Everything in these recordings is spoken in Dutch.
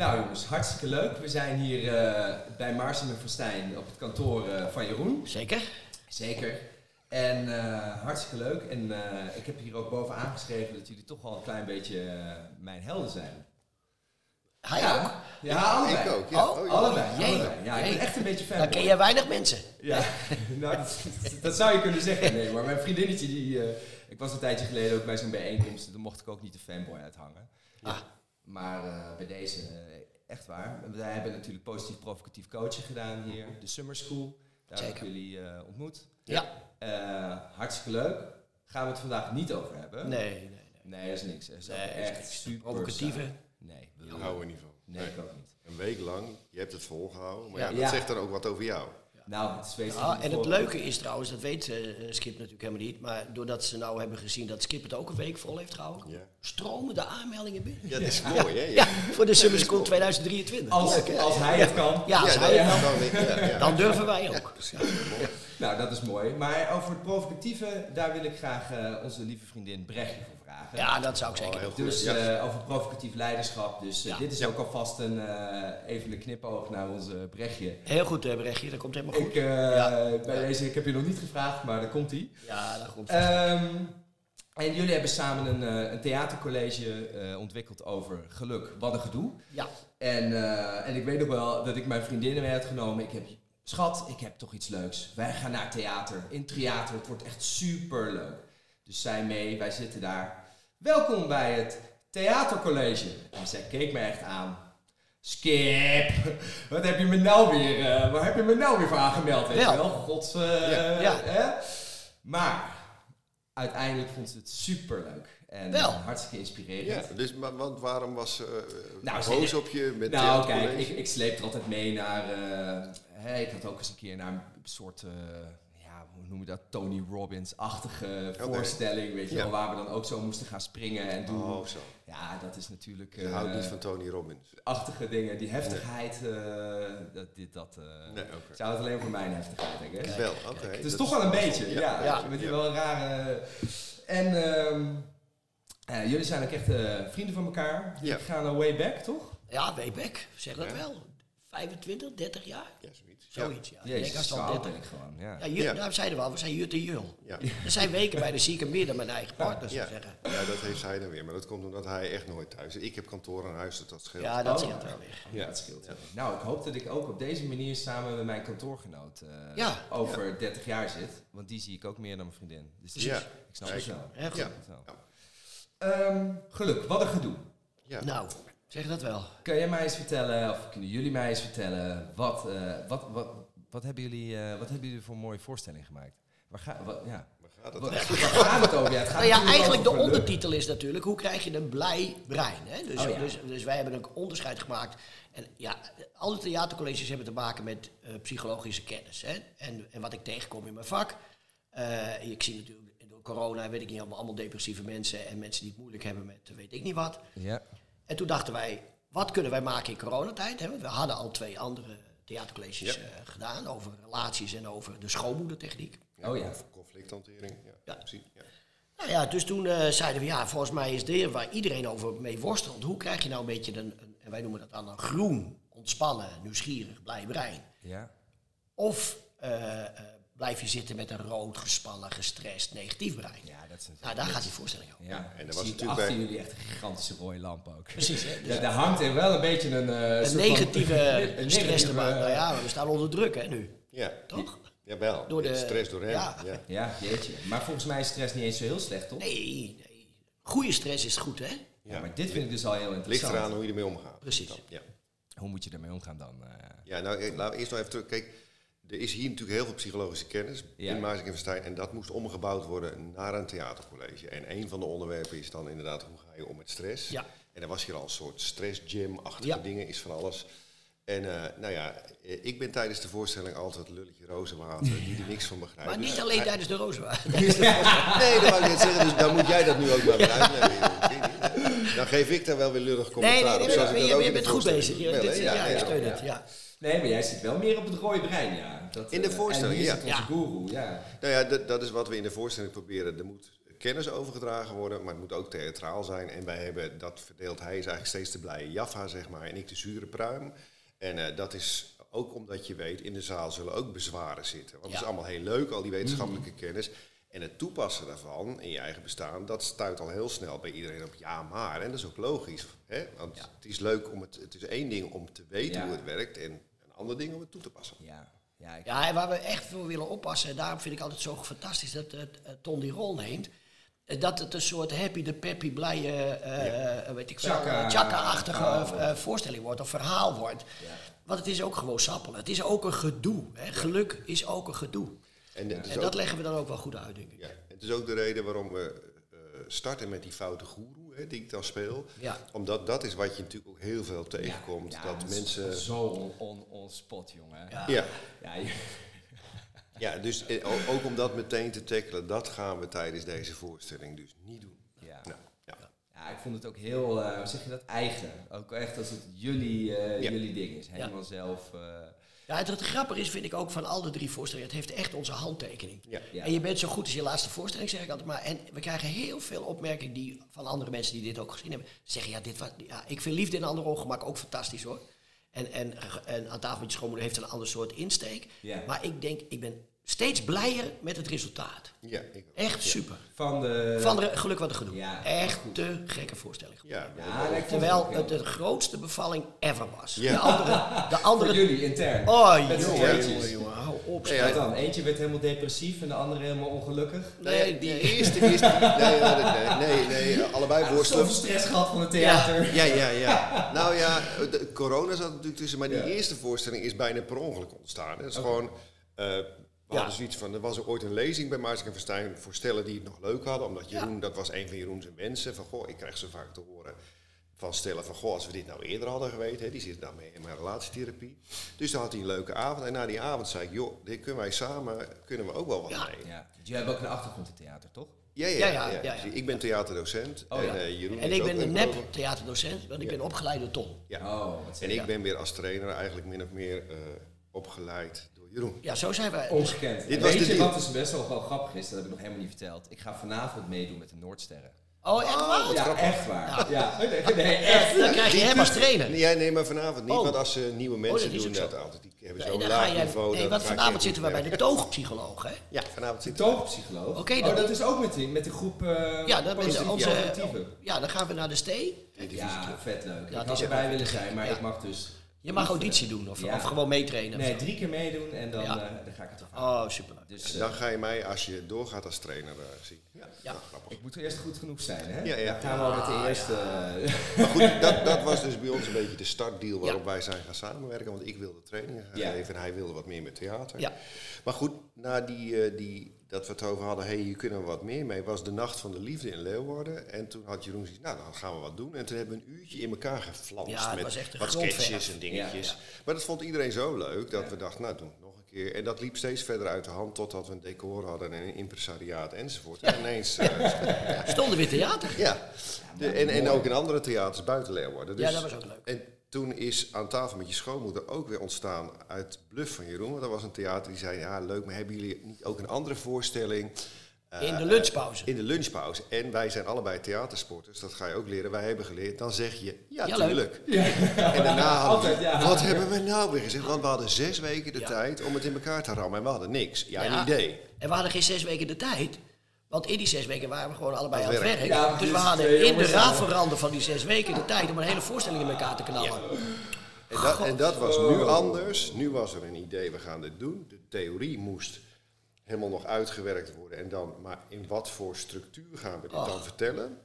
Nou jongens, hartstikke leuk. We zijn hier eh, bij Mars en Verstijn op het kantoor eh, van Jeroen. Zeker? Zeker. En eh, hartstikke leuk. En eh, ik heb hier ook bovenaan geschreven dat jullie toch wel een klein beetje mijn helden zijn. Hij ja, ook? Ja, allebei. Ik ook, ja. Oh, Oh, ja. Allebei. Ja, ik ben echt een beetje fan. Dan ken jij weinig mensen. Ja, nou, dat, dat zou je kunnen zeggen. Nee, maar mijn vriendinnetje, die, eh, ik was een tijdje geleden ook bij zo'n bijeenkomst. en Toen mocht ik ook niet de fanboy uithangen. Ah. Maar eh, bij deze, eh, echt waar. Wij hebben natuurlijk positief provocatief coaching gedaan hier. De Summer School. Daar heb ik Zeker. jullie eh, ontmoet. Ja. Eh, hartstikke leuk. Gaan we het vandaag niet over hebben? Nee, nee, nee. Nee, dat is niks. Dat is Nee, echt niks. super Provocatieve. saai. Nee, Daar houden we niet van. nee, ik ook niet. Een week lang, je hebt het volgehouden, maar Ja. ja, dat Ja. zegt dan ook wat over jou. Nou, het is wezenlijk Ja, niet en het leuke is trouwens, dat weet eh, Skip natuurlijk helemaal niet, maar doordat ze nou hebben gezien dat Skip het ook een week vol heeft gehouden, Ja. stromen de aanmeldingen binnen. Ja, dat is mooi, hè? Ja, voor de Summer School 2023. Als, Leuk, als hij het kan. Ja, als Ja, hij het kan, dan, ja, ja. dan durven wij ook. Nou, dat is mooi. Maar over het provocatieve, daar wil ik graag eh, onze lieve vriendin Brechtje voor vragen. Ja, dat zou ik Oh, zeker heel doen. goed. Dus Ja. eh, over provocatief leiderschap. Dus eh, Ja. dit is ook alvast een, eh, even een knipoog naar onze Brechtje. Heel goed, Brechtje, dat komt helemaal goed. Ik, Ja. bij deze, ik heb je nog niet gevraagd, maar daar komt hij. Ja, dat komt Ehm, en jullie hebben samen een, een theatercollege ontwikkeld over geluk. Wat een gedoe. Ja, En, en ik weet nog wel dat ik mijn vriendinnen mee had genomen. Ik heb, schat, ik heb toch iets leuks. Wij gaan naar theater. In theater, het wordt echt super leuk. Dus zij mee, wij zitten daar. Welkom bij het theatercollege. En zij keek me echt aan. Skip, wat heb je me nou weer, eh, waar heb je me nou weer voor aangemeld? Weet je Wel. gods, eh, Ja. Ja. Hè? Maar uiteindelijk vond ze het super leuk. En Wel. hartstikke inspirerend. Ja, dus, maar, want waarom was ze ze- boos op je met Nou, theatercollege? kijk, ik, ik sleep er altijd mee naar. eh, hè, ik had ook eens een keer naar een soort. Eh, ja, hoe noem je dat? Tony Robbins-achtige voorstelling. Weet je Ja. wel, waar we dan ook zo moesten gaan springen en doen. Oh, zo. Ja, dat is natuurlijk. Je eh, houdt niet van Tony Robbins. Achtige dingen, die heftigheid. eh, dat, dit, dat. eh Nee, zou het alleen voor mijn heftigheid, denk ik. Wel, oké. Het is dat toch wel een beetje, ja. ja. Ja. ja. Met die wel een rare... En ehm, eh, jullie zijn ook echt eh, vrienden van elkaar. Ja. Jullie gaan way back, toch? ja Weebeck, zeg dat Ja. wel. 25, 30 jaar? Ja, zoiets. Ja. Jezus, als zo het al oud 30. ben ik gewoon, ja. Ja, Jut, Ja. daar zeiden we al, we zijn Jut en Jul. Ja. Er zijn weken bij de zieke meer dan mijn eigen partner, zou Ja. zeggen. ja, dat heeft hij dan weer. Maar dat komt omdat hij echt nooit thuis is. Ik heb kantoor aan huis, dat scheelt. Ja, dat Oh. scheelt wel weer. Ja, het scheelt. wel. Nou, ik hoop dat ik ook op deze manier samen met mijn kantoorgenoot eh, Ja. over 30 jaar zit. Want die zie ik ook meer dan mijn vriendin. Dus Ja. ik snap het wel. Goed. Ja. Ehm, geluk, wat een gedoe. Ja. Nou, zeg dat wel. Kun jij mij eens vertellen, of kunnen jullie mij eens vertellen, wat, eh, wat, wat, wat, hebben, jullie, eh, wat hebben jullie voor een mooie voorstelling gemaakt? Waar, ga, wat, ja. Waar gaat het Wat- eigenlijk? waar gaat het over? Ja, het gaat Nou ja, eigenlijk de ondertitel is natuurlijk hoe krijg je een blij brein. Hè? Dus, Oh ja. dus, dus wij hebben een onderscheid gemaakt. En ja, alle theatercolleges hebben te maken met eh, psychologische kennis. Hè? En, en wat ik tegenkom in mijn vak. eh, ik zie natuurlijk door corona, weet ik niet, allemaal, allemaal depressieve mensen en mensen die het moeilijk hebben met weet ik niet wat. Ja. En toen dachten wij, wat kunnen wij maken in coronatijd? Hè? We hadden al twee andere theatercolleges Ja. eh, gedaan over relaties en over de schoonmoedertechniek. Oh ja. Conf- Conflicthantering. Ja, Ja. precies. Ja. Nou ja, dus toen eh, zeiden we, ja, volgens mij is dit waar iedereen over mee worstelt. Hoe krijg je nou een beetje een, een en wij noemen dat dan een groen, ontspannen, nieuwsgierig, blij brein? Ja. Of eh, eh, blijf je zitten met een rood, gespannen, gestrest, negatief brein? Ja, dat is Nou, daar gaat die voorstelling over. Ja, En dan was natuurlijk achter bij- jullie echt een gigantische rode lamp ook. Precies, hè? Dus Ja, daar hangt er wel een beetje een... eh, een van- negatieve een stress negatieve, erbij. Nou eh, ja, we staan onder druk, hè, nu. Ja. Toch? Jawel. Door de- Stress door hem. ja. Ja. Ja, jeetje. Maar volgens mij is stress niet eens zo heel slecht, toch? Nee, nee. Goede stress is goed, hè? Ja, maar dit vind ik dus al heel Ligt interessant. eraan hoe je ermee omgaat. Precies. Dan, Ja. Hoe moet je ermee omgaan dan? eh? Ja, nou, ik- laten we eerst nog even terug. Kijk, er is hier natuurlijk heel veel psychologische kennis Ja. in Maasik en. En dat moest omgebouwd worden naar een theatercollege. En een van de onderwerpen is dan inderdaad, hoe ga je om met stress? Ja. En dan was hier al een soort stress-gym-achtige Ja. dingen, is van alles. En eh, nou ja, eh, ik ben tijdens de voorstelling altijd lulletje rozenwater, die er niks van begrijpt. Maar Dus niet alleen hij- tijdens de rozenwaard. Nee, dat wou ik net zeggen, dus dan moet jij dat nu ook maar begrijpen. Nee. Dan geef ik daar wel weer lullig Nee, commentaar nee, op, nee, maar ik je, bent goed bezig. dit- ja, ik steun het, ja. Nee, maar jij zit wel meer op het rode brein, ja. Dat, In de eh, voorstelling, en hier ja. zit onze Ja. guru, ja. Nou ja, dat, dat is wat we in de voorstelling proberen. Er moet kennis overgedragen worden, maar het moet ook theatraal zijn. En wij hebben, dat verdeelt hij, is eigenlijk steeds de blije Jaffa, zeg maar, en ik de zure pruim. En eh, dat is ook omdat je weet, in de zaal zullen ook bezwaren zitten. Want het is allemaal heel leuk, al die wetenschappelijke kennis. En het toepassen daarvan in je eigen bestaan, dat stuit al heel snel bij iedereen op ja, maar. En dat is ook logisch. Hè? Want Ja. het is leuk om het, het is één ding om te weten Ja. hoe het werkt en een ander ding om het toe te passen. Ja, ja, ik, Ja, en waar we echt voor willen oppassen, en daarom vind ik altijd zo fantastisch dat het eh, Ton die rol neemt. eh, Dat het een soort happy de peppy, blije, eh, eh, weet ik wel, eh, eh, voorstelling wordt of verhaal wordt. Want het is ook gewoon sappelen. Het is ook een gedoe. Hè. Geluk is ook een gedoe. En, ook- dat leggen we dan ook wel goed uit, denk ik. Ja, het is ook de reden waarom we eh, starten met die foute goeroe die ik dan speel. Ja. Omdat dat is wat je natuurlijk ook heel veel tegenkomt. ja, dat mensen. Zo on, on, spot, jongen. Ja. Ja, Ja, je- ja, dus eh, ook om dat meteen te tackelen, dat gaan we tijdens deze voorstelling dus niet doen. ja. Nou, ja. Ja, ik vond het ook heel, eh, hoe zeg je dat, eigen. Ook echt als het jullie, eh, Ja. jullie ding is. Helemaal zelf. eh, Ja, het, het grappige is, vind ik ook van al de drie voorstellingen, het heeft echt onze handtekening. Ja. Ja. En je bent zo goed als je laatste voorstelling, zeg ik altijd maar. En we krijgen heel veel opmerkingen die, van andere mensen die dit ook gezien hebben. Zeggen, ja, dit was, ja, ik vind liefde in een ander ongemak ook fantastisch hoor. En, en, en aan tafel met je schoonmoeder heeft een ander soort insteek. Ja. Maar ik denk, ik ben steeds blijer met het resultaat. Ja, ik ook. Echt super. van de... Van de geluk wat een gedoe. Ja, Echt te gekke voorstelling. Ja, Ja, Terwijl het de grootste bevalling ever was. Ja. De andere... De Voor andere jullie, intern. oh, jongen, hou op. Ja, Wat dan? Eentje werd helemaal depressief en de andere helemaal ongelukkig. Nee, die eerste is. Nee, nee, nee, nee, nee, allebei Zoveel worstelen. stress gehad van het theater. Ja, ja, ja. Nou ja, de corona zat natuurlijk tussen, maar die Ja. eerste voorstelling is bijna per ongeluk ontstaan. Dat is gewoon, eh, we hadden zoiets van, er was er ooit een lezing bij Maarten en Verstijn voor stellen die het nog leuk hadden. Omdat Jeroen, dat was een van Jeroen's wensen. Van, goh, ik krijg zo vaak te horen van stellen van, goh, als we dit nou eerder hadden geweten. Hè, die zitten nou mee in mijn relatietherapie. Dus dan had hij een leuke avond. En na die avond zei ik, joh, dit kunnen wij samen, kunnen we ook wel wat Ja. mee. Ja. Jullie hebben ook een achtergrond in theater, toch? Ja, ja, Ja, ja. ja, ja. ja, ja. Dus Ik ben theaterdocent. Oh, en ja. eh, Jeroen En ik ben een nep theaterdocent, want ik ben opgeleid door Ton. Ja. Oh, En ik ben weer als trainer eigenlijk min of meer eh, opgeleid door Jeroen. Ja, zo zijn wij. Ongekend. Dit was Weet de je wat dus best wel, wel grappig is? Dat heb ik nog helemaal niet verteld. Ik ga vanavond meedoen met de Noordsterren. Oh, echt waar? ja, echt waar. Ja. Nee, nee, echt. Dan krijg je hem als trainer. Nee, nee, maar vanavond niet, Oh. want als ze nieuwe mensen dat is doen, dat altijd, die hebben Nee, zo'n dan laag niveau. nee, want vanavond zitten we bij de toogpsycholoog, hè? Ja, vanavond De zitten we. toogpsycholoog. Oké, oh, dat- is ook met, die, met de groep eh Ja, dat is positieve onze, ja, dan gaan we naar de stee. Ja, vet leuk. Ja, ik had erbij willen zijn, maar ik mag dus... Je mag auditie doen of, Ja. of gewoon meetrainen. Nee, drie keer meedoen en dan, Ja. eh, dan ga ik het ervan. Oh, super. Dus eh, Dan ga je mij, als je doorgaat als trainer, eh, zien. Ja, Ja. grappig. ik moet eerst goed genoeg zijn, hè? Ja, ja. Dan gaan we al met de eerste... eh, Maar goed, dat, dat was dus bij ons een beetje de startdeal waarop Ja. wij zijn gaan samenwerken. Want ik wilde trainingen geven en hij wilde wat meer met theater. Ja. Maar goed, na die, eh, die, dat we het over hadden, hé, hey, hier kunnen we wat meer mee, was de Nacht van de Liefde in Leeuwarden. En toen had Jeroen zoiets, nou, dan gaan we wat doen. En toen hebben we een uurtje in elkaar geflanst Ja, met wat sketches en dingetjes. Ja, Maar dat vond iedereen zo leuk dat we dachten, nou, doen we het nog een keer. En dat liep steeds verder uit de hand totdat we een decor hadden en een impresariaat enzovoort. En ineens, eh, Stonden weer theater. ja. De, en, en ook in andere theaters buiten Leeuwarden. Dus, Ja, dat was ook leuk. En toen is aan tafel met je schoonmoeder ook weer ontstaan uit Bluff van Jeroen. Want dat was een theater die zei, ja leuk, maar hebben jullie niet ook een andere voorstelling? eh, In de lunchpauze. In de lunchpauze. En wij zijn allebei theatersporters, dat ga je ook leren. Wij hebben geleerd, dan zeg je, ja, Ja, tuurlijk. En daarna hadden we, ja. wat hebben we nou weer gezegd? Want we hadden zes weken de Ja. tijd om het in elkaar te rammen. En we hadden niks. Ja, Ja. een idee. En we hadden geen zes weken de tijd. Want in die zes weken waren we gewoon allebei Aan het werk. werk. Ja, dus we hadden in de rafelranden van die zes weken de tijd om een hele voorstelling in elkaar te knallen. En dat, en dat was nu Oh. anders. Nu was er een idee, we gaan dit doen. De theorie moest helemaal nog uitgewerkt worden. En dan, maar in wat voor structuur gaan we dit dan vertellen?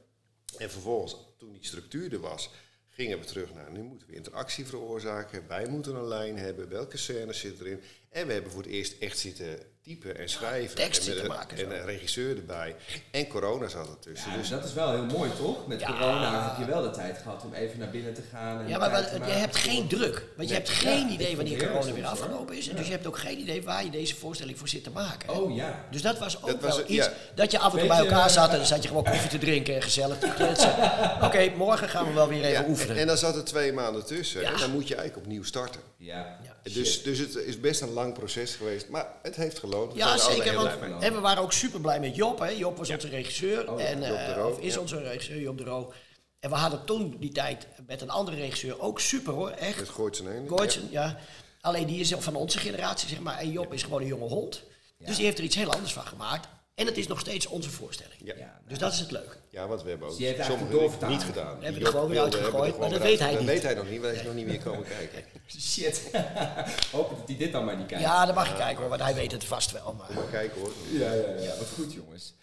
En vervolgens, toen die structuur er was, gingen we terug naar... nu moeten we interactie veroorzaken. Wij moeten een lijn hebben. Welke scènes zitten erin? En we hebben voor het eerst echt zitten typen en schrijven. tekst en, een- maken, en zo. een regisseur erbij. En corona zat ertussen. Ja, dus dus dat is wel heel mooi, toch? Met Ja. corona heb je wel de tijd gehad om even naar binnen te gaan. En Ja, maar je maken hebt geen druk. Want je hebt geen idee wanneer corona weer soms, afgelopen is. En dus je hebt ook geen idee waar je deze voorstelling voor zit te maken. Oh ja. Dus dat was ook Dat was wel iets. Dat je af en toe bij elkaar zat en eh, dan zat je gewoon koffie te drinken en gezellig te kletsen. Oké, morgen gaan we wel weer even ja, oefenen. en dan zat er twee maanden tussen. Ja. En dan moet je eigenlijk opnieuw starten. Ja. Ja. Dus, dus het is best een lang proces geweest, maar het heeft geloond. Ja, er zeker. Want, en we waren ook super blij met Job. Hè. Job was onze regisseur. Oh ja, en, Roo, of is ja. onze regisseur, Job de Roo. En we hadden toen die tijd met een andere regisseur ook super hoor. Echt. Met Gooitsen heen. Gooitsen, ja. Alleen die is van onze generatie, zeg maar. En Job is gewoon een jonge hond. Dus die heeft er iets heel anders van gemaakt. En het is nog steeds onze voorstelling. Ja. Ja, Ja. Dus dat is het leuke. want we hebben ook Dus niet gedaan. We hebben er gewoon weer uitgegooid, maar dat weet hij niet. Dat weet hij nog niet, want hij is nog niet meer komen kijken. Shit. Hopen dat hij dit dan maar niet kijkt. Ja, dan mag je kijken hoor, want hij weet het vast wel. Maar. Maar kijken hoor. Ja, ja, ja. Wat goed, jongens.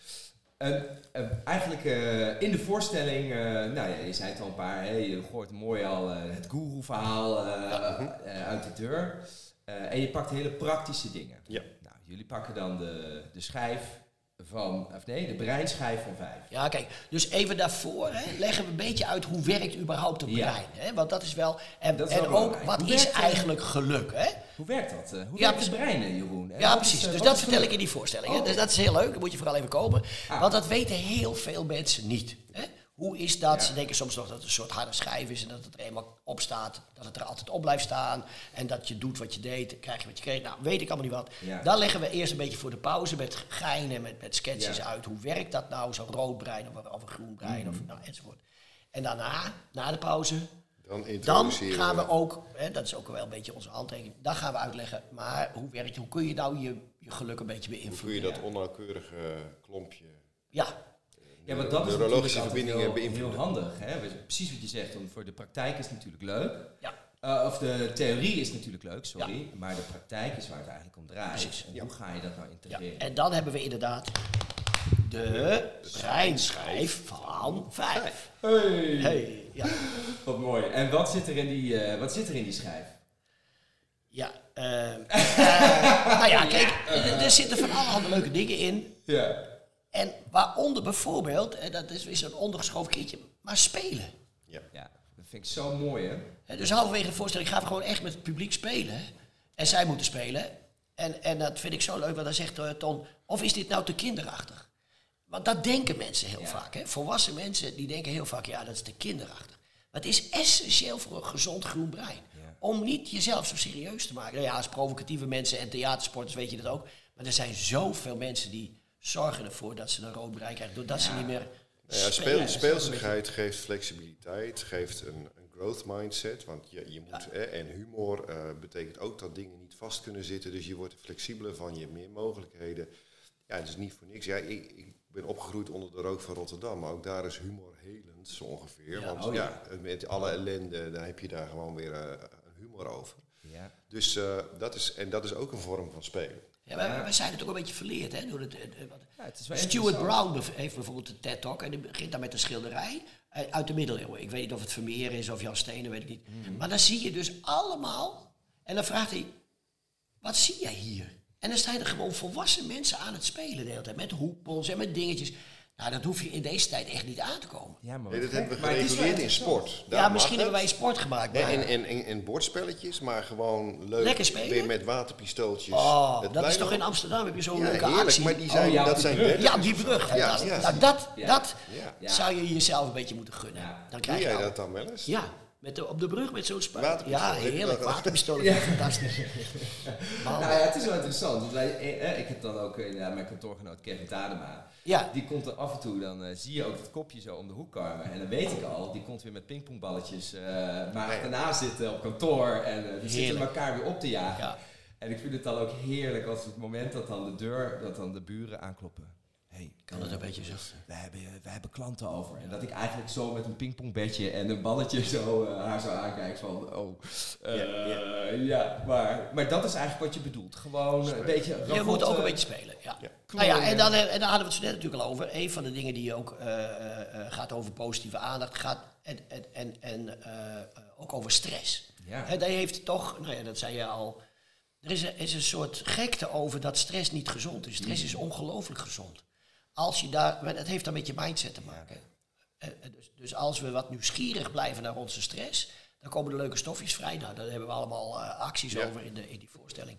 En, eigenlijk eh, in de voorstelling, eh, nou ja, je zei het al een paar, hè, je hoort mooi al eh, het guru-verhaal eh, uit de deur. Eh, en je pakt hele praktische dingen. Ja. Nou, jullie pakken dan de, de schijf van, of nee, de breinschijf van vijf. Ja, kijk, dus even daarvoor hè, leggen we een beetje uit hoe werkt überhaupt het Ja. brein. Hè? Want dat is wel. En, Dat is en wel ook wat Hoe is eh, eigenlijk geluk, hè? Hoe werkt dat? eh? hoe Ja, werkt het brein, eh, Jeroen? En Ja, precies. is, dus dat vertel ik in die voorstelling. hè. Oh. Dus dat is heel leuk, daar moet je vooral even komen. Ah. Want dat weten heel veel mensen niet. Hè? Hoe is dat? Ja. Ze denken soms nog dat het een soort harde schijf is en dat het er eenmaal op staat, dat het er altijd op blijft staan en dat je doet wat je deed, krijg je wat je kreeg. Nou, weet ik allemaal niet wat. Ja. Dan leggen we eerst een beetje voor de pauze met geinen, met, met sketches Ja. uit. Hoe werkt dat nou, zo'n rood brein of, of een groen brein Mhm. of nou, enzovoort. En daarna, na de pauze, Dan dan gaan we ook, hè, dat is ook wel een beetje onze handtekening, dan gaan we uitleggen, maar hoe werkt hoe kun je nou je, je geluk een beetje Hoe kun beïnvloeden? je dat onnauwkeurige klompje... Ja, Ja, maar dat is neurologische natuurlijk verbindingen altijd heel, beïnvloeden. heel handig. Hè? Precies wat je zegt, want voor de praktijk is het natuurlijk leuk. ja. Eh, of de theorie is natuurlijk leuk, sorry. Maar de praktijk is waar het eigenlijk om draait. Precies. En hoe ga je dat nou ja. integreren? En dan hebben we inderdaad de breinschijf van vijf. Hey. Hey, ja. Wat mooi. En wat zit er in die, eh, wat zit er in die schijf? Ja, eh, nou ja, kijk, er, er zitten van allerhande leuke dingen in. Ja. En waaronder bijvoorbeeld, en dat is weer zo'n ondergeschoven keertje, maar spelen. Ja. Ja, dat vind ik zo mooi, hè? Hè, Dus halverwege de voorstelling gaan we gewoon echt met het publiek spelen. En zij moeten spelen. En, en dat vind ik zo leuk, want dan zegt eh, Ton, of is dit nou te kinderachtig? Want dat denken mensen heel Ja. vaak. Hè? Volwassen mensen die denken heel vaak, ja, dat is te kinderachtig. Maar het is essentieel voor een gezond groen brein. Ja. Om niet jezelf zo serieus te maken. Nou ja, als provocatieve mensen en theatersporters weet je dat ook. Maar er zijn zoveel mensen die zorgen ervoor dat ze een rood brein krijgen. Doordat ze niet meer Nou ja, speel, speelsigheid geeft flexibiliteit, geeft een, een growth mindset. Want je, je moet, en humor eh, betekent ook dat dingen niet vast kunnen zitten. Dus je wordt er flexibeler van, je hebt meer mogelijkheden. Ja, het is niet voor niks. Ja, ik, ik ben opgegroeid onder de rook van Rotterdam, maar ook daar is humor helend, zo ongeveer. Ja. Want Oh, ja. met alle ellende, dan heb je daar gewoon weer een humor over. Ja. Dus eh, dat is, en dat is ook een vorm van spelen. Ja, wij, wij zijn het ook een beetje verleerd. Hè, door het, Ja, is Stuart. Brown heeft bijvoorbeeld een TED-talk en die begint dan met een schilderij eh, uit de middeleeuwen. Ik weet niet of het Vermeer is of Jan Stenen, weet ik niet. Mhm. Maar dan zie je dus allemaal, en dan vraagt hij, wat zie jij hier? En dan staan er gewoon volwassen mensen aan het spelen de hele tijd, met hoekbons en met dingetjes. Nou, dat hoef je in deze tijd echt niet aan te komen. Ja, maar Nee, dat hebben we gereguleerd in sport. Daar ja, misschien hebben wij sport gemaakt, maar... En, en, en, en bordspelletjes, maar gewoon leuk. Lekker spelen? Weer met waterpistooltjes. oh, Het dat is toch in Amsterdam, heb je zo'n Ja, leuke heerlijk, actie. maar die zijn, Oh, ja, dat zijn die brug. Ja, die brug. Ja, ja. Nou, dat, Ja. dat zou je jezelf een beetje moeten gunnen. Ja. Dan Doe krijg je jij dat dan wel eens? Ja, met de, op de brug met zo'n spuit. Ja, heerlijk. Waterpistool is fantastisch. Maar, Nou ja, het is wel interessant. Want wij, eh, eh, ik heb dan ook eh, mijn kantoorgenoot Kevin Tadema. Ja. Die komt er af en toe, dan eh, zie je ook dat kopje zo om de hoek karmen. En dan weet ik al, die komt weer met pingpongballetjes. eh maar Nee. daarna zitten op kantoor en eh, die zitten elkaar weer op te jagen. Ja. En ik vind het dan ook heerlijk als het moment dat dan de deur, dat dan de buren aankloppen. Hey, kan het een beetje zachter? we hebben, we hebben klanten over. En dat ik eigenlijk zo met een pingpongbedje en een balletje zo eh, haar zo aankijk van, oh, eh, Ja, ja, maar, maar dat is eigenlijk wat je bedoelt. Gewoon een beetje Je moet ook een beetje spelen, ja. Ja. Nou ja, en dan, eh, en daar hadden we het zo net natuurlijk al over. Een van de dingen die ook eh, eh, eh, gaat over positieve aandacht, gaat en, en, en, en ook over stress. Ja. En daar heeft toch, nou ja, dat zei je al, er is een, is een soort gekte over dat stress niet gezond is. Stress is ongelooflijk gezond. Als je daar, maar dat heeft dan met je mindset te maken. Eh, eh, dus, dus als we wat nieuwsgierig blijven naar onze stress, dan komen er leuke stofjes vrij. Nou, daar hebben we allemaal eh, acties Ja. over in, de, in die voorstelling.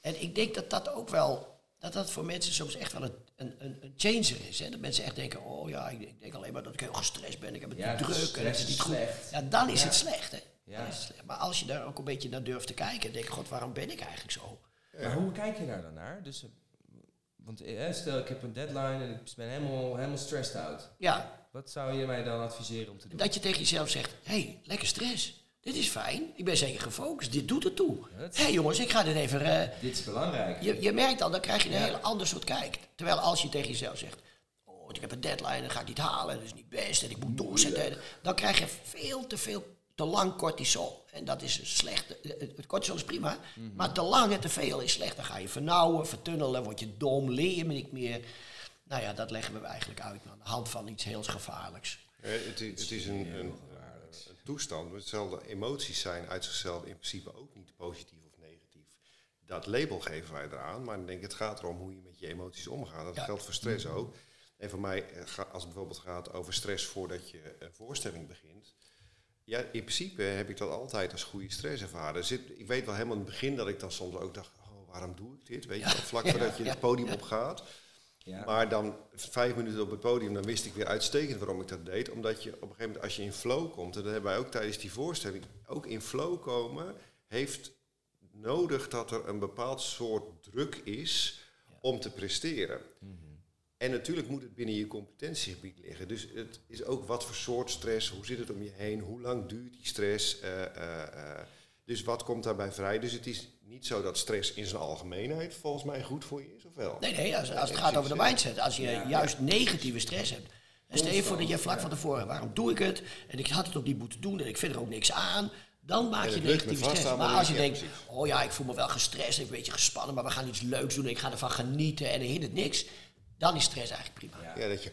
En ik denk dat dat ook wel, dat dat voor mensen soms echt wel een, een, een, changer is. Hè? Dat mensen echt denken, oh ja, ik, ik denk alleen maar dat ik heel gestrest ben, ik heb het Ja, niet druk en het is niet goed. slecht. Ja, dan is Ja. het slecht, hè. Ja. Dan is het slecht. Maar als je daar ook een beetje naar durft te kijken en denkt, god, waarom ben ik eigenlijk zo? Maar hoe kijk je daar dan naar? Dus, want eh, stel ik heb een deadline en ik ben helemaal, helemaal stressed out. Ja, Wat zou je mij dan adviseren om te doen? dat je tegen jezelf zegt, hé, hey, lekker stress. Dit is fijn, ik ben zeker gefocust, dit doet ertoe. Ja, dat Hé is- jongens, ik ga dit even... eh, Dit is belangrijk. je, je merkt al, dan krijg je een Ja. heel ander soort kijk. Terwijl als je tegen jezelf zegt, oh, ik heb een deadline, dat ga ik niet halen, dat is niet best en ik moet doorzetten. Dan krijg je veel te veel, te lang cortisol. En dat is slecht. Het het cortisol is prima, maar te lang en te veel is slecht. Dan ga je vernauwen, vertunnelen, word je dom, leer je niet meer. Nou ja, dat leggen we eigenlijk uit aan de hand van iets heel gevaarlijks. Eh, het, is, het is een, een, een toestand. Hetzelfde emoties zijn uit zichzelf in principe ook niet positief of negatief. Dat label geven wij eraan, maar ik denk het gaat erom hoe je met je emoties omgaat. Dat Ja. geldt voor stress ook. En voor mij, eh, als het bijvoorbeeld gaat over stress voordat je een voorstelling begint. Ja, in principe heb ik dat altijd als goede stress ervaren. Er Zit, ik weet wel helemaal in het begin dat ik dan soms ook dacht, oh, waarom doe ik dit? Weet je wel, vlak voordat je het podium opgaat. Ja. Maar dan vijf minuten op het podium, dan wist ik weer uitstekend waarom ik dat deed. Omdat je op een gegeven moment, als je in flow komt, en dat hebben wij ook tijdens die voorstelling, ook in flow komen, heeft nodig dat er een bepaald soort druk is om te presteren. En natuurlijk moet het binnen je competentiegebied liggen. Dus het is ook wat voor soort stress, hoe zit het om je heen, hoe lang duurt die stress. eh, eh, eh. dus wat komt daarbij vrij? Dus het is niet zo dat stress in zijn algemeenheid volgens mij goed voor je is, of wel? Nee, nee, als, als het gaat over de mindset. Als je Ja. juist negatieve stress hebt. En stel je voor dat je vlak van tevoren, waarom doe ik het? En ik had het ook niet moeten doen en ik vind er ook niks aan. Dan maak je negatieve stress. Maar als je ja, denkt, precies. oh ja, ik voel me wel gestrest, een beetje gespannen, maar we gaan iets leuks doen en ik ga ervan genieten en er hindert niks. Dan is stress eigenlijk prima. Ja. Ja, dat je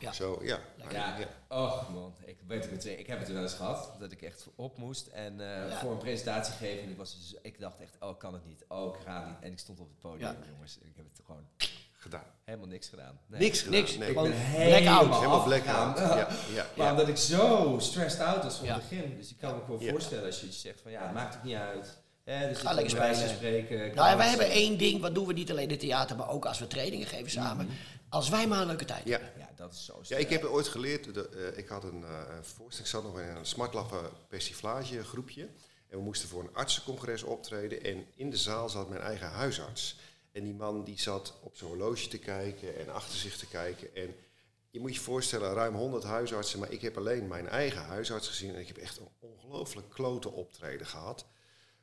Ja. zo, ja. Ja, oh man, ik, weet het, ik heb het wel eens gehad dat ik echt op moest en eh, Ja. voor een presentatie geven. En ik, was dus, ik dacht echt, oh, ik kan het niet, oh, ik ga niet. En ik stond op het podium, Ja. jongens, en ik heb het gewoon gedaan. helemaal niks gedaan. Nee. Niks gedaan. Niks. Nee, Ik Gewoon ben helemaal, helemaal blackout. Ja, ja, Maar ja. omdat ik zo stressed out was van Ja. het begin. Dus ik kan me Ja. voorstellen als je iets zegt van ja, het maakt het niet uit. Hè, dus Ga lekker bij wijze van spelen. spreken. Nou, wij het- hebben één ding, wat doen we niet alleen in theater, maar ook als we trainingen geven samen. Als wij maar een leuke tijd Ja. hebben. Ja, dat is zo Ja, ik heb ooit geleerd, de, eh, ik had een eh, voorstelling, ik zat nog in een smartlaffen persiflage groepje. En we moesten voor een artsencongres optreden. En in de zaal zat mijn eigen huisarts. En die man die zat op zijn horloge te kijken en achter zich te kijken. En je moet je voorstellen, ruim 100 huisartsen, maar ik heb alleen mijn eigen huisarts gezien. En ik heb echt een ongelooflijk klote optreden gehad.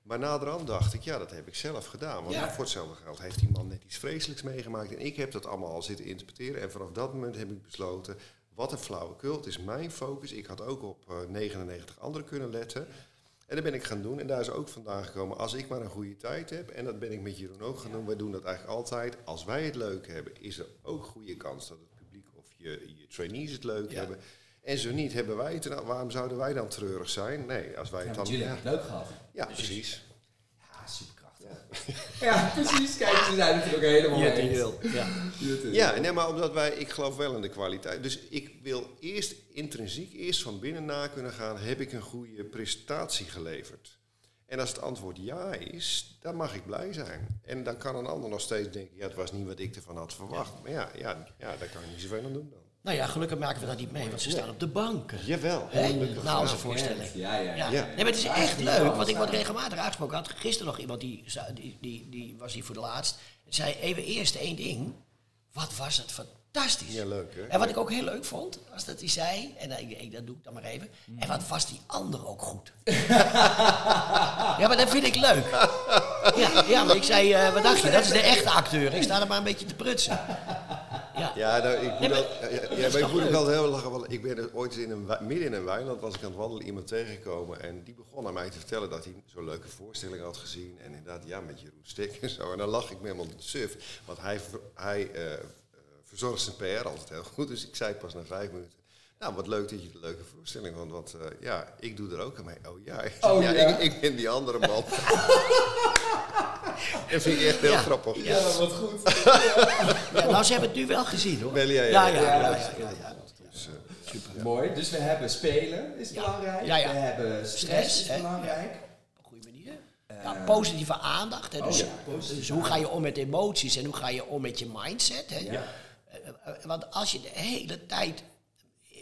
Maar naderhand dacht ik, ja, dat heb ik zelf gedaan. Want Ja. voor hetzelfde geld heeft die man net iets vreselijks meegemaakt. En ik heb dat allemaal al zitten interpreteren. En vanaf dat moment heb ik besloten, wat een flauwekul. Het is mijn focus. Ik had ook op eh, 99 anderen kunnen letten. En dat ben ik gaan doen. En daar is ook vandaan gekomen, als ik maar een goede tijd heb. En dat ben ik met Jeroen ook gaan doen. Wij doen dat eigenlijk altijd. Als wij het leuk hebben, is er ook goede kans dat het publiek of je, je trainees het leuk Ja. hebben. En zo niet, hebben wij het, dan- waarom zouden wij dan treurig zijn? Nee, als wij Ja, het dan... jullie hebben het leuk gehad. Ja, precies. Ja, superkrachtig. Ja, precies. Kijk, ze zijn er ook helemaal mee eens. Ja. Ja, nee, maar omdat wij, ik geloof wel in de kwaliteit. Dus ik wil eerst intrinsiek, eerst van binnen na kunnen gaan, heb ik een goede prestatie geleverd? En als het antwoord ja is, dan mag ik blij zijn. En dan kan een ander nog steeds denken, ja, het was niet wat ik ervan had verwacht. Maar ja, ja, ja daar kan ik niet zoveel aan doen dan. Nou ja, gelukkig maken we dat niet mee, want ze staan op de banken. Jawel, gelukkig. Na onze Ja. voorstelling. Ja, ja, ja. Nee, maar het is echt leuk, want ik word regelmatig aangesproken. Had gisteren nog iemand die, die, die, die was hier voor de laatst. Zei even eerst één ding. Wat was het fantastisch. Ja, leuk hè? En wat ik ook heel leuk vond, was dat hij zei, en ik, ik- dat doe ik dan maar even, en wat was die ander ook goed. ja, maar dat vind ik leuk. Ja, ja maar ik zei, eh, wat dacht je, dat is de echte acteur. Ik sta er maar een beetje te prutsen. Ja, Ja, nou, ik moet, ja, maar ik moet ook wel heel lachen. Want ik ben ooit in een, midden in een weiland was ik aan het wandelen iemand tegengekomen. En die begon aan mij te vertellen dat hij zo'n leuke voorstelling had gezien. En inderdaad, ja, met Jeroen Stik en zo. En dan lach ik me helemaal suf. Want hij, hij eh, eh, verzorgt zijn PR altijd heel goed. Dus ik zei pas na vijf minuten. Nou, wat leuk dat je de leuke voorstelling vond. Want eh, ja, ik doe er ook aan mee. Oh ja, Oh, ja, ja. Ik, ik ben die andere man. dat vind ik echt heel Ja. grappig. Ja, wat goed. Ja, nou, ze hebben het nu wel gezien hoor. Ja, ja, ja, ja. ja. Dus, eh, Mooi. Dus we hebben spelen, is belangrijk. We hebben stress, Stress, is hè? belangrijk. Op een goede manier. Ja, positieve aandacht. Hè, oh dus, dus hoe ga je om met emoties en hoe ga je om met je mindset? Hè? Ja. Eh, eh, Want als je de hele tijd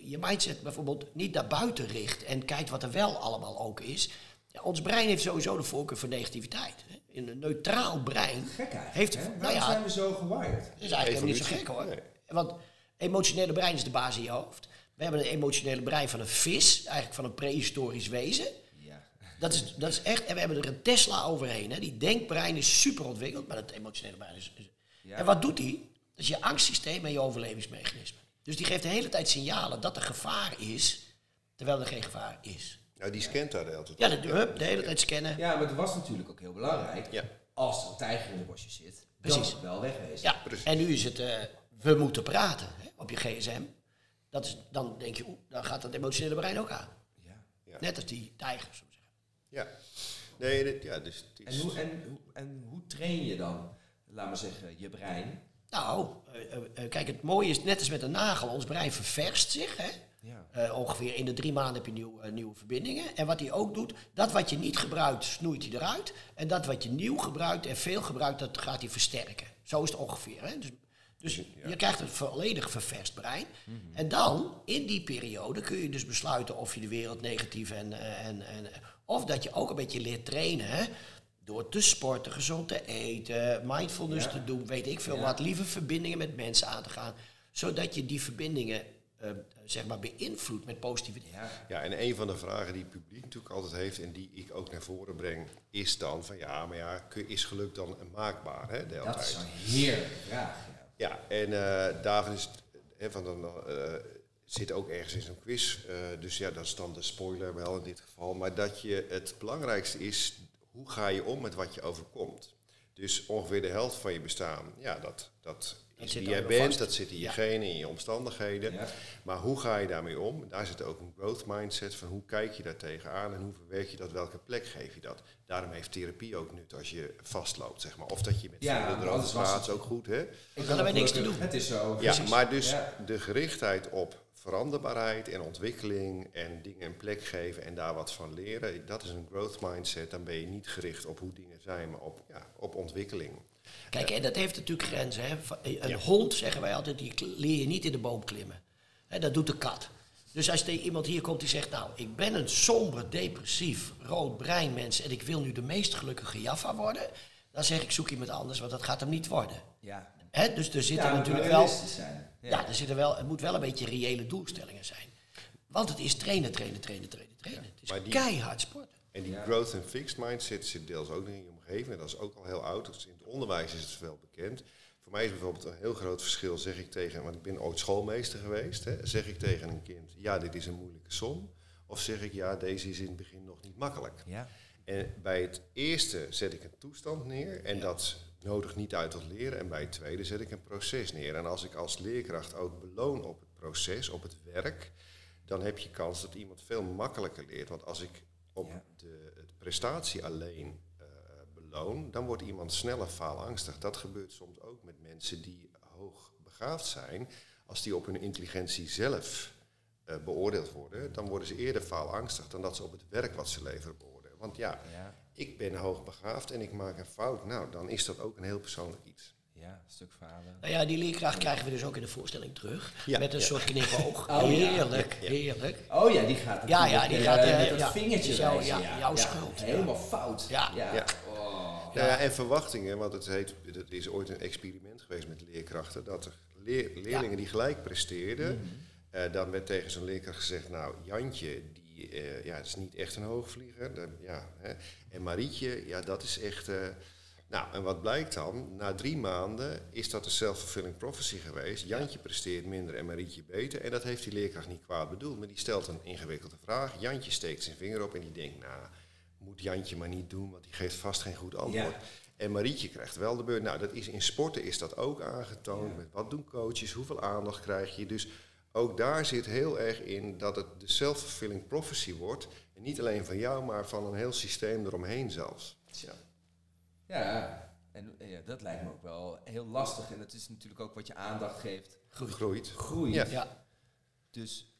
je mindset bijvoorbeeld niet naar buiten richt en kijkt wat er wel allemaal ook is. Ja, ons brein heeft sowieso de voorkeur voor negativiteit. Hè? In een neutraal brein. Gek eigenlijk. Heeft, hè? nou ja, zijn we zo gewired? dat is eigenlijk helemaal niet zo gek hoor. Nee. Want emotionele brein is de basis in je hoofd. We hebben een emotionele brein van een vis, eigenlijk van een prehistorisch wezen. Ja. Dat is, dat is echt, en we hebben er een Tesla overheen. Hè. Die denkbrein is super ontwikkeld, maar het emotionele brein is. is- Ja. En wat doet die? Dat is je angstsysteem en je overlevingsmechanisme. Dus die geeft de hele tijd signalen dat er gevaar is, terwijl er geen gevaar is. Nou, die scant daar de hele tijd. Ja, de, hup, de hele tijd scannen. ja, maar het was natuurlijk ook heel belangrijk. Ja. Als er een tijger in de bosje zit, Precies. dan het wel wegwezen. Ja, Precies. en nu is het, eh, we moeten praten hè, op je gsm. Dat is, dan denk je, dan gaat dat emotionele brein ook aan. Ja. Ja. Net als die tijgers. zo zeggen. Ja. Nee, dit- ja, dus het En, is... hoe, en, hoe- en hoe train je dan, laat maar zeggen, je brein? Nou, eh, eh, eh, kijk, het mooie is, net als met een nagel, ons brein ververst zich. Hè? Ja. Eh, ongeveer in de drie maanden heb je nieuw, eh, nieuwe verbindingen. En wat hij ook doet, dat wat je niet gebruikt, snoeit hij eruit. En dat wat je nieuw gebruikt en veel gebruikt, dat gaat hij versterken. Zo is het ongeveer. Hè? Dus, dus je krijgt een volledig ververst brein. En dan, in die periode, kun je dus besluiten of je de wereld negatief en, eh, en, en... Of dat je ook een beetje leert trainen, hè? Door te sporten, gezond te eten, mindfulness Ja. te doen, weet ik veel Ja. wat. Lieve verbindingen met mensen aan te gaan. Zodat je die verbindingen, eh, zeg maar, beïnvloedt met positieve dingen. Ja. Ja, en een van de vragen die het publiek natuurlijk altijd heeft en die ik ook naar voren breng, is dan van ja, maar ja, is geluk dan maakbaar hè, de Dat is een heerlijke vraag. Ja. Ja, en David is, hè, van dan, eh, zit ook ergens in zo'n quiz, eh, dus ja, dat is dan de spoiler wel in dit geval, maar dat je het belangrijkste is, hoe ga je om met wat je overkomt? Dus ongeveer de helft van je bestaan, ja, dat, dat zit wie jij bent, vast. dat zit in je Ja. genen, in je omstandigheden. Ja. Maar hoe ga je daarmee om? Daar zit ook een growth mindset van hoe kijk je daar tegenaan en hoe verwerk je dat, welke plek geef je dat. Daarom heeft therapie ook nut als je vastloopt, zeg maar. Of dat je met Ja, erover praat, is ook goed, hè? Ik hadden wij niks te doen. Het is zo. Ja, Precies. maar dus Ja. de gerichtheid op veranderbaarheid en ontwikkeling en dingen een plek geven en daar wat van leren, dat is een growth mindset. Dan ben je niet gericht op hoe dingen zijn, maar op, ja, op ontwikkeling. Kijk, en dat heeft natuurlijk grenzen. Hè. Va- Een Ja. hond, zeggen wij altijd, die leer je niet in de boom klimmen. Hè, dat doet de kat. Dus als er iemand hier komt die zegt, nou, ik ben een somber, depressief, rood brein mens en ik wil nu de meest gelukkige Jaffa worden, dan zeg ik, zoek iemand anders, want dat gaat hem niet worden. Ja. Hè, dus er zitten Ja, het moet natuurlijk wel... realistisch zijn. Ja, er zitten wel, het moet wel een beetje reële doelstellingen zijn. Want het is trainen, trainen, trainen, trainen, trainen. Het is die- keihard sporten. En die Ja. growth and fixed mindset zit deels ook in En dat is ook al heel oud. Dus in het onderwijs is het wel bekend. Voor mij is bijvoorbeeld een heel groot verschil, zeg ik tegen, want ik ben ooit schoolmeester geweest, hè, zeg ik tegen een kind, ja, dit is een moeilijke som. Of zeg ik, ja, deze is in het begin nog niet makkelijk. Ja. En bij het eerste zet ik een toestand neer en dat nodigt niet uit tot leren. En bij het tweede zet ik een proces neer. En als ik als leerkracht ook beloon op het proces, op het werk, dan heb je kans dat iemand veel makkelijker leert. Want als ik op Ja. de, de prestatie alleen beloon, dan wordt iemand sneller faalangstig. Dat gebeurt soms ook met mensen die hoog begaafd zijn. Als die op hun intelligentie zelf eh, beoordeeld worden, dan worden ze eerder faalangstig dan dat ze op het werk wat ze leveren beoordelen. Want ja, Ja. ik ben hoogbegaafd en ik maak een fout. Nou, dan is dat ook een heel persoonlijk iets. Ja, een stuk verhalen. Nou ja, die leerkracht krijgen we dus ook in de voorstelling terug. Ja, met een ja. soort knipoog. Oh, heerlijk, Ja. heerlijk. Oh ja, die gaat Ja, ja, die eh, gaat, met dat ja, vingertje is jouw- wijzen, ja, jouw schuld, ja. Helemaal fout. Ja. Nou ja, en verwachtingen, want het, heet, het is ooit een experiment geweest met leerkrachten, dat er leer- leerlingen die gelijk presteerden, Mhm. eh, dan werd tegen zo'n leerkracht gezegd, nou Jantje, die eh, ja, is niet echt een hoogvlieger. Ja, hè. En Marietje, ja, dat is echt... eh, nou, en wat blijkt dan? Na drie maanden is dat een self-fulfilling prophecy geweest. Jantje presteert minder en Marietje beter. En dat heeft die leerkracht niet kwaad bedoeld, maar die stelt een ingewikkelde vraag. Jantje steekt zijn vinger op en die denkt, nou, moet Jantje maar niet doen, want die geeft vast geen goed antwoord. Ja. En Marietje krijgt wel de beurt. Nou, dat is in sporten is dat ook aangetoond. Ja. Met wat doen coaches, hoeveel aandacht krijg je. Dus ook daar zit heel erg in dat het de self-fulfilling prophecy wordt. En niet alleen van jou, maar van een heel systeem eromheen zelfs. Ja. Ja, en ja, dat lijkt me ook wel heel lastig. En het is natuurlijk ook wat je aandacht geeft. Groeit. groeit. Ja. Ja. Dus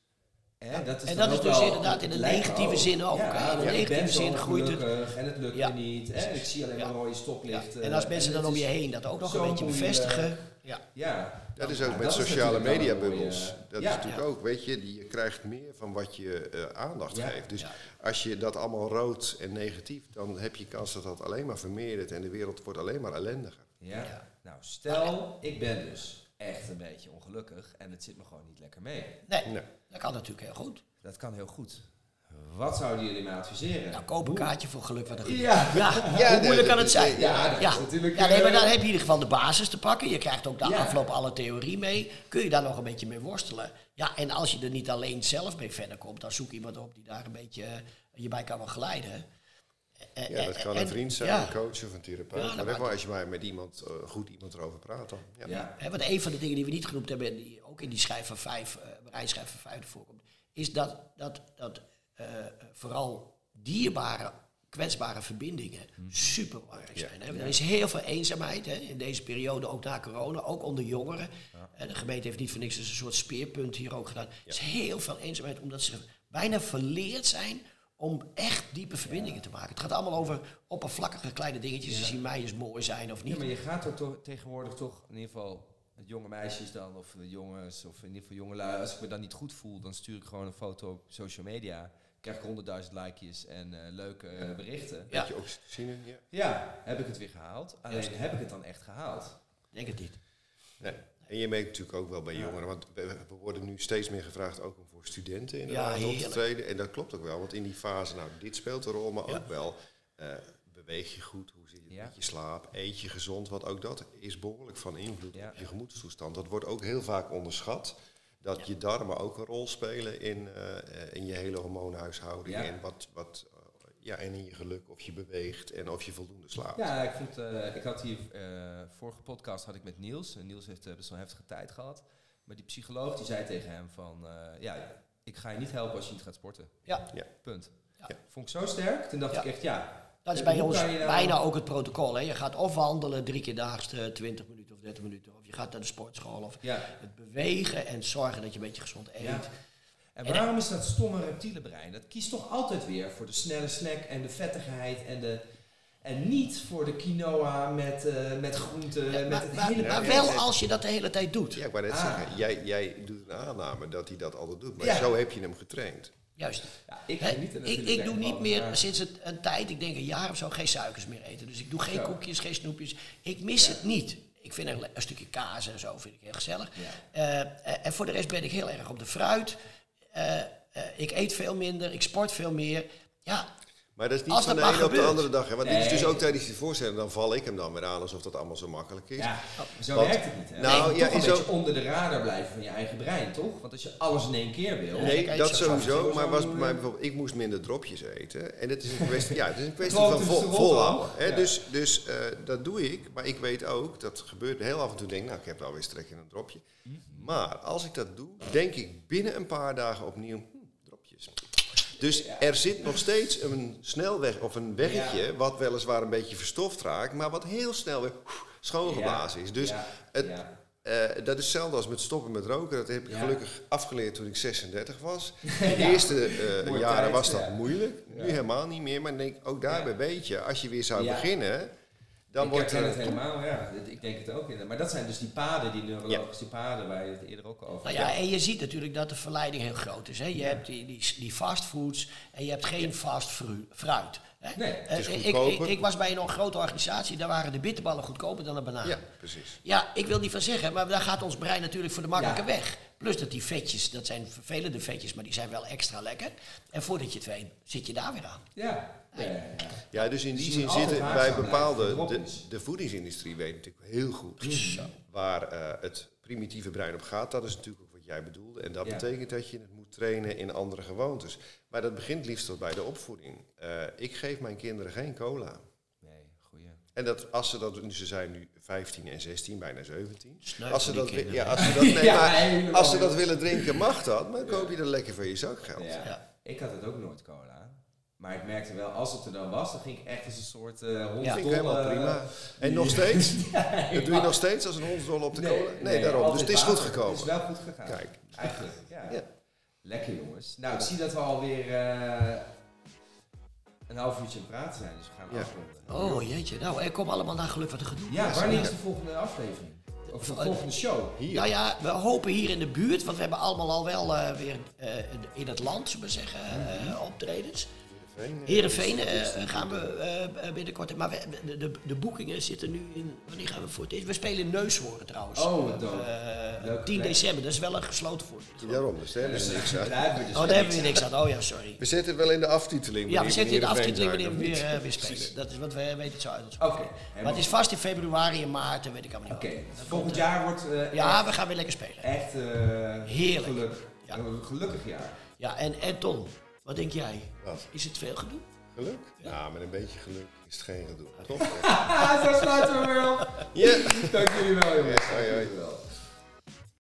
Hè, dat is En dat is dus inderdaad in lijkt negatieve ook. zin ook, Ja. In de ja, ik negatieve zin groeit het. En het lukt Ja, me niet. Hè? Ik zie alleen Ja. maar rode Ja. stoplichten. En als mensen dan om je heen dat ook nog een beetje bevestigen. Ja. Ja. Dat is Ja, ook met sociale een mediabubbels. mooie- Dat ja. is natuurlijk ook, weet je, die, je krijgt meer van wat je eh, aandacht Ja. geeft. Dus Ja. als je dat allemaal rood en negatief, dan heb je kans dat dat alleen maar vermeerdert en de wereld wordt alleen maar ellendiger. Ja. Ja. Nou, stel, ik ben dus echt een beetje ongelukkig en het zit me gewoon niet lekker mee. Nee, Nee. dat kan natuurlijk heel goed. Dat kan heel goed. Wat zouden jullie mij adviseren? Nou, koop een kaartje voor geluk wat er gebeurt. Ja. Ja, Ja, hoe moeilijk dat- kan het zijn? ja, dat ja. is natuurlijk, Ja, nee, maar eh, dan heb je in ieder geval de basis te pakken. Je krijgt ook de Ja. afloop alle theorie mee. Kun je daar nog een beetje mee worstelen? Ja, en als je er niet alleen zelf mee verder komt, dan zoek iemand op die daar een beetje eh, je bij kan begeleiden. Eh, Ja, dat eh, kan en- een vriend zijn, ja. een coach of een therapeut. Ja, dat maar maar als je maar met iemand, eh, goed iemand erover praat dan. Ja. Ja. Hè, want een van de dingen die we niet genoemd hebben, en die ook in die schijf van vijf, uh, rijschijf van vijf voorkomt, is dat, dat, dat eh, vooral dierbare, kwetsbare verbindingen super belangrijk zijn. Hè. Er is heel veel eenzaamheid hè, in deze periode, ook na corona, ook onder jongeren. En de gemeente heeft niet voor niks dus een soort speerpunt hier ook gedaan. Er is heel veel eenzaamheid, omdat ze bijna verleerd zijn om echt diepe verbindingen te maken. Het gaat allemaal over oppervlakkige kleine dingetjes, die zien mij eens mooi zijn of Ja, niet. maar je gaat er toch tegenwoordig toch, in ieder geval met jonge meisjes dan, of de jongens, of in ieder geval jongelui. Als ik me dan niet goed voel, dan stuur ik gewoon een foto op social media. Krijg ik honderdduizend likejes en eh, leuke eh, berichten. Ja. Beetje oxytocine, ja. Ja, heb ik het weer gehaald. Alleen heb ik het dan echt gehaald? Denk het niet. Nee. En je merkt natuurlijk ook wel bij jongeren, want we, we worden nu steeds meer gevraagd ook om voor studenten inderdaad op te treden. En dat klopt ook wel, want in die fase, nou, dit speelt een rol, maar ook wel, eh, beweeg je goed, hoe zit Ja. met je slaap, eet je gezond, want ook dat is behoorlijk van invloed op je gemoedstoestand. Dat wordt ook heel vaak onderschat, dat je darmen ook een rol spelen in, eh, eh, in je hele hormoonhuishouding Ja. en, wat, wat, ja, en in je geluk, of je beweegt en of je voldoende slaapt. Ja, ik, vond, eh, ik had hier, eh, vorige podcast had ik met Niels. En Niels heeft eh, best wel een heftige tijd gehad. Maar die psycholoog die zei tegen hem van, eh, ja, ik ga je niet helpen als je niet gaat sporten. Ja, Punt. Ja. Vond ik zo sterk. Toen dacht Ja. ik echt, ja. dat is bij ons nou- bijna ook het protocol. Hè. Je gaat of wandelen drie keer daags eh, 20 minuten of 30 minuten. Of je gaat naar de sportschool. Of Ja. het bewegen en zorgen dat je een beetje gezond eet. En waarom is dat stomme reptiele brein? Dat kiest toch altijd weer voor de snelle snack en de vettigheid en de... En niet voor de quinoa met, eh met groenten, Ja, met maar, hele maar wel als je dat de hele tijd doet. Ja, ik wou net Ah. zeggen, jij, jij doet een aanname dat hij dat altijd doet, maar Ja. zo heb je hem getraind. Juist. Ja, ik, ga niet ik, ik doe niet meer maar- sinds het, een tijd, ik denk een jaar of zo, geen suikers meer eten. Dus ik doe geen Zo. koekjes, geen snoepjes. Ik mis Ja. het niet. Ik vind een, een stukje kaas en zo vind ik heel gezellig. Ja. Eh, eh, en voor de rest ben ik heel erg op de fruit. Eh, eh, ik eet veel minder, ik sport veel meer. Ja, Maar dat is niet Als van de ene op de andere dag. Hè? Want dit is dus ook tijdens die voorstelling, dan val ik hem dan weer aan alsof dat allemaal zo makkelijk is. Ja, zo Want- werkt het niet. Hè? Nou, je moet ja, toch een beetje onder de radar blijven van je eigen brein, toch? Want als je alles in één keer wil... Nee, dat zo- sowieso. Maar was bij mij bijvoorbeeld, ik moest minder dropjes eten. En het is een kwestie, ja, het is een kwestie van vol, volhouden. houden. Hè? Ja. Dus, dus eh, dat doe ik. Maar ik weet ook, dat gebeurt heel af en toe, denk ik, nou, ik heb wel weer strek in een dropje. Mhm. Maar als ik dat doe, denk ik binnen een paar dagen opnieuw. Dus er zit nog steeds een snelweg of een weggetje, wat weliswaar een beetje verstoft raakt, maar wat heel snel weer schoongeblazen is. Dus het, eh, dat is hetzelfde als met stoppen met roken. Dat heb ik Ja. gelukkig afgeleerd toen ik 36 was. De eerste eh, jaren was dat ja. moeilijk. Nu helemaal niet meer. Maar denk, ook daarbij weet je, als je weer zou beginnen, dan ik wordt herken er... het helemaal, ja. Ik denk het ook. inderdaad. Maar dat zijn dus die paden, die neurologische paden waar je het eerder ook over Nou ja, en je ziet natuurlijk dat de verleiding heel groot is. Hè. Je hebt die, die, die fastfoods en je hebt geen fast fru- fruit. Nee, Eh, is ik, ik, was bij een grote organisatie, daar waren de bitterballen goedkoper dan de banaan. Ja, precies. Ja, ik wil niet van zeggen, maar daar gaat ons brein natuurlijk voor de makkelijke Ja. weg. Plus dat die vetjes, dat zijn vervelende vetjes, maar die zijn wel extra lekker. En voordat je het weet, zit je daar weer aan. Ja. Ja, ja, ja. Ja, dus in die zin zitten bij bepaalde... De, de voedingsindustrie weet natuurlijk heel goed waar eh, het primitieve brein op gaat. Dat is natuurlijk ook wat jij bedoelde. En dat Ja. betekent dat je het moet trainen in andere gewoontes. Maar dat begint liefst al bij de opvoeding. Eh, ik geef mijn kinderen geen cola. Nee, goeie. En dat als ze dat, nu ze zijn nu 15 en 16, bijna 17. Sneu Als ze, dat, kinderen, ja, als, ze dat, nee, Ja, maar als ze dat willen drinken, mag dat. Maar dan koop je dat lekker voor je zakgeld. Ja. Ja. Ik had het ook nooit cola. Maar ik merkte wel, als het er dan was, dan ging ik echt als een soort eh hond Ja. Vind ik helemaal prima. En nog steeds? Dat doe je nog steeds als een hondsdol op de cola? Nee, daarom. Dus het is goed gekomen. Het is wel goed gegaan. Kijk. Eigenlijk, ja. Ja. Lekker jongens. Nou, ik zie dat we alweer eh een half uurtje aan het praten zijn, dus we gaan Ja. afronden. Oh jeetje, nou, er komt allemaal naar geluk wat te gedoe. Ja, wanneer is de volgende aflevering? Of de Eh, volgende show? Hier. Nou ja, we hopen hier in de buurt, want we hebben allemaal al wel eh, weer eh, in het land, zullen we zeggen, optredens. Heerenveen eh, gaan we eh, binnenkort. Maar we, de, de, de boekingen zitten nu in. Wanneer gaan we voor het eerst? We spelen in Neushoorn trouwens. Oh, wat dope. Eh, Leuke 10 plek. december, dat is wel een gesloten voorstelling. Daarom, dus daar hebben we niks aan. Oh, daar weer hebben we niks aan. Oh ja, sorry. We zetten het wel in de aftiteling. Ja, we zetten in de aftiteling wanneer we weer, eh, weer spelen. Dat is wat we weten het zo uit. Oké, Maar het is vast in februari en maart en weet ik allemaal Oké, niet. Dat volgend eh, jaar wordt eh, Ja, we gaan weer lekker spelen. echt eh Heerlijk. geluk. Ja. Een gelukkig jaar. Ja, en, en Ton, wat denk jij? Wat? Is het veel gedoe? Geluk? Ja, met een beetje geluk is het geen gedoe. Toch? Ah, zo sluiten we weer op. Ja. Dank jullie wel jongens. Hoi. Dank jullie wel.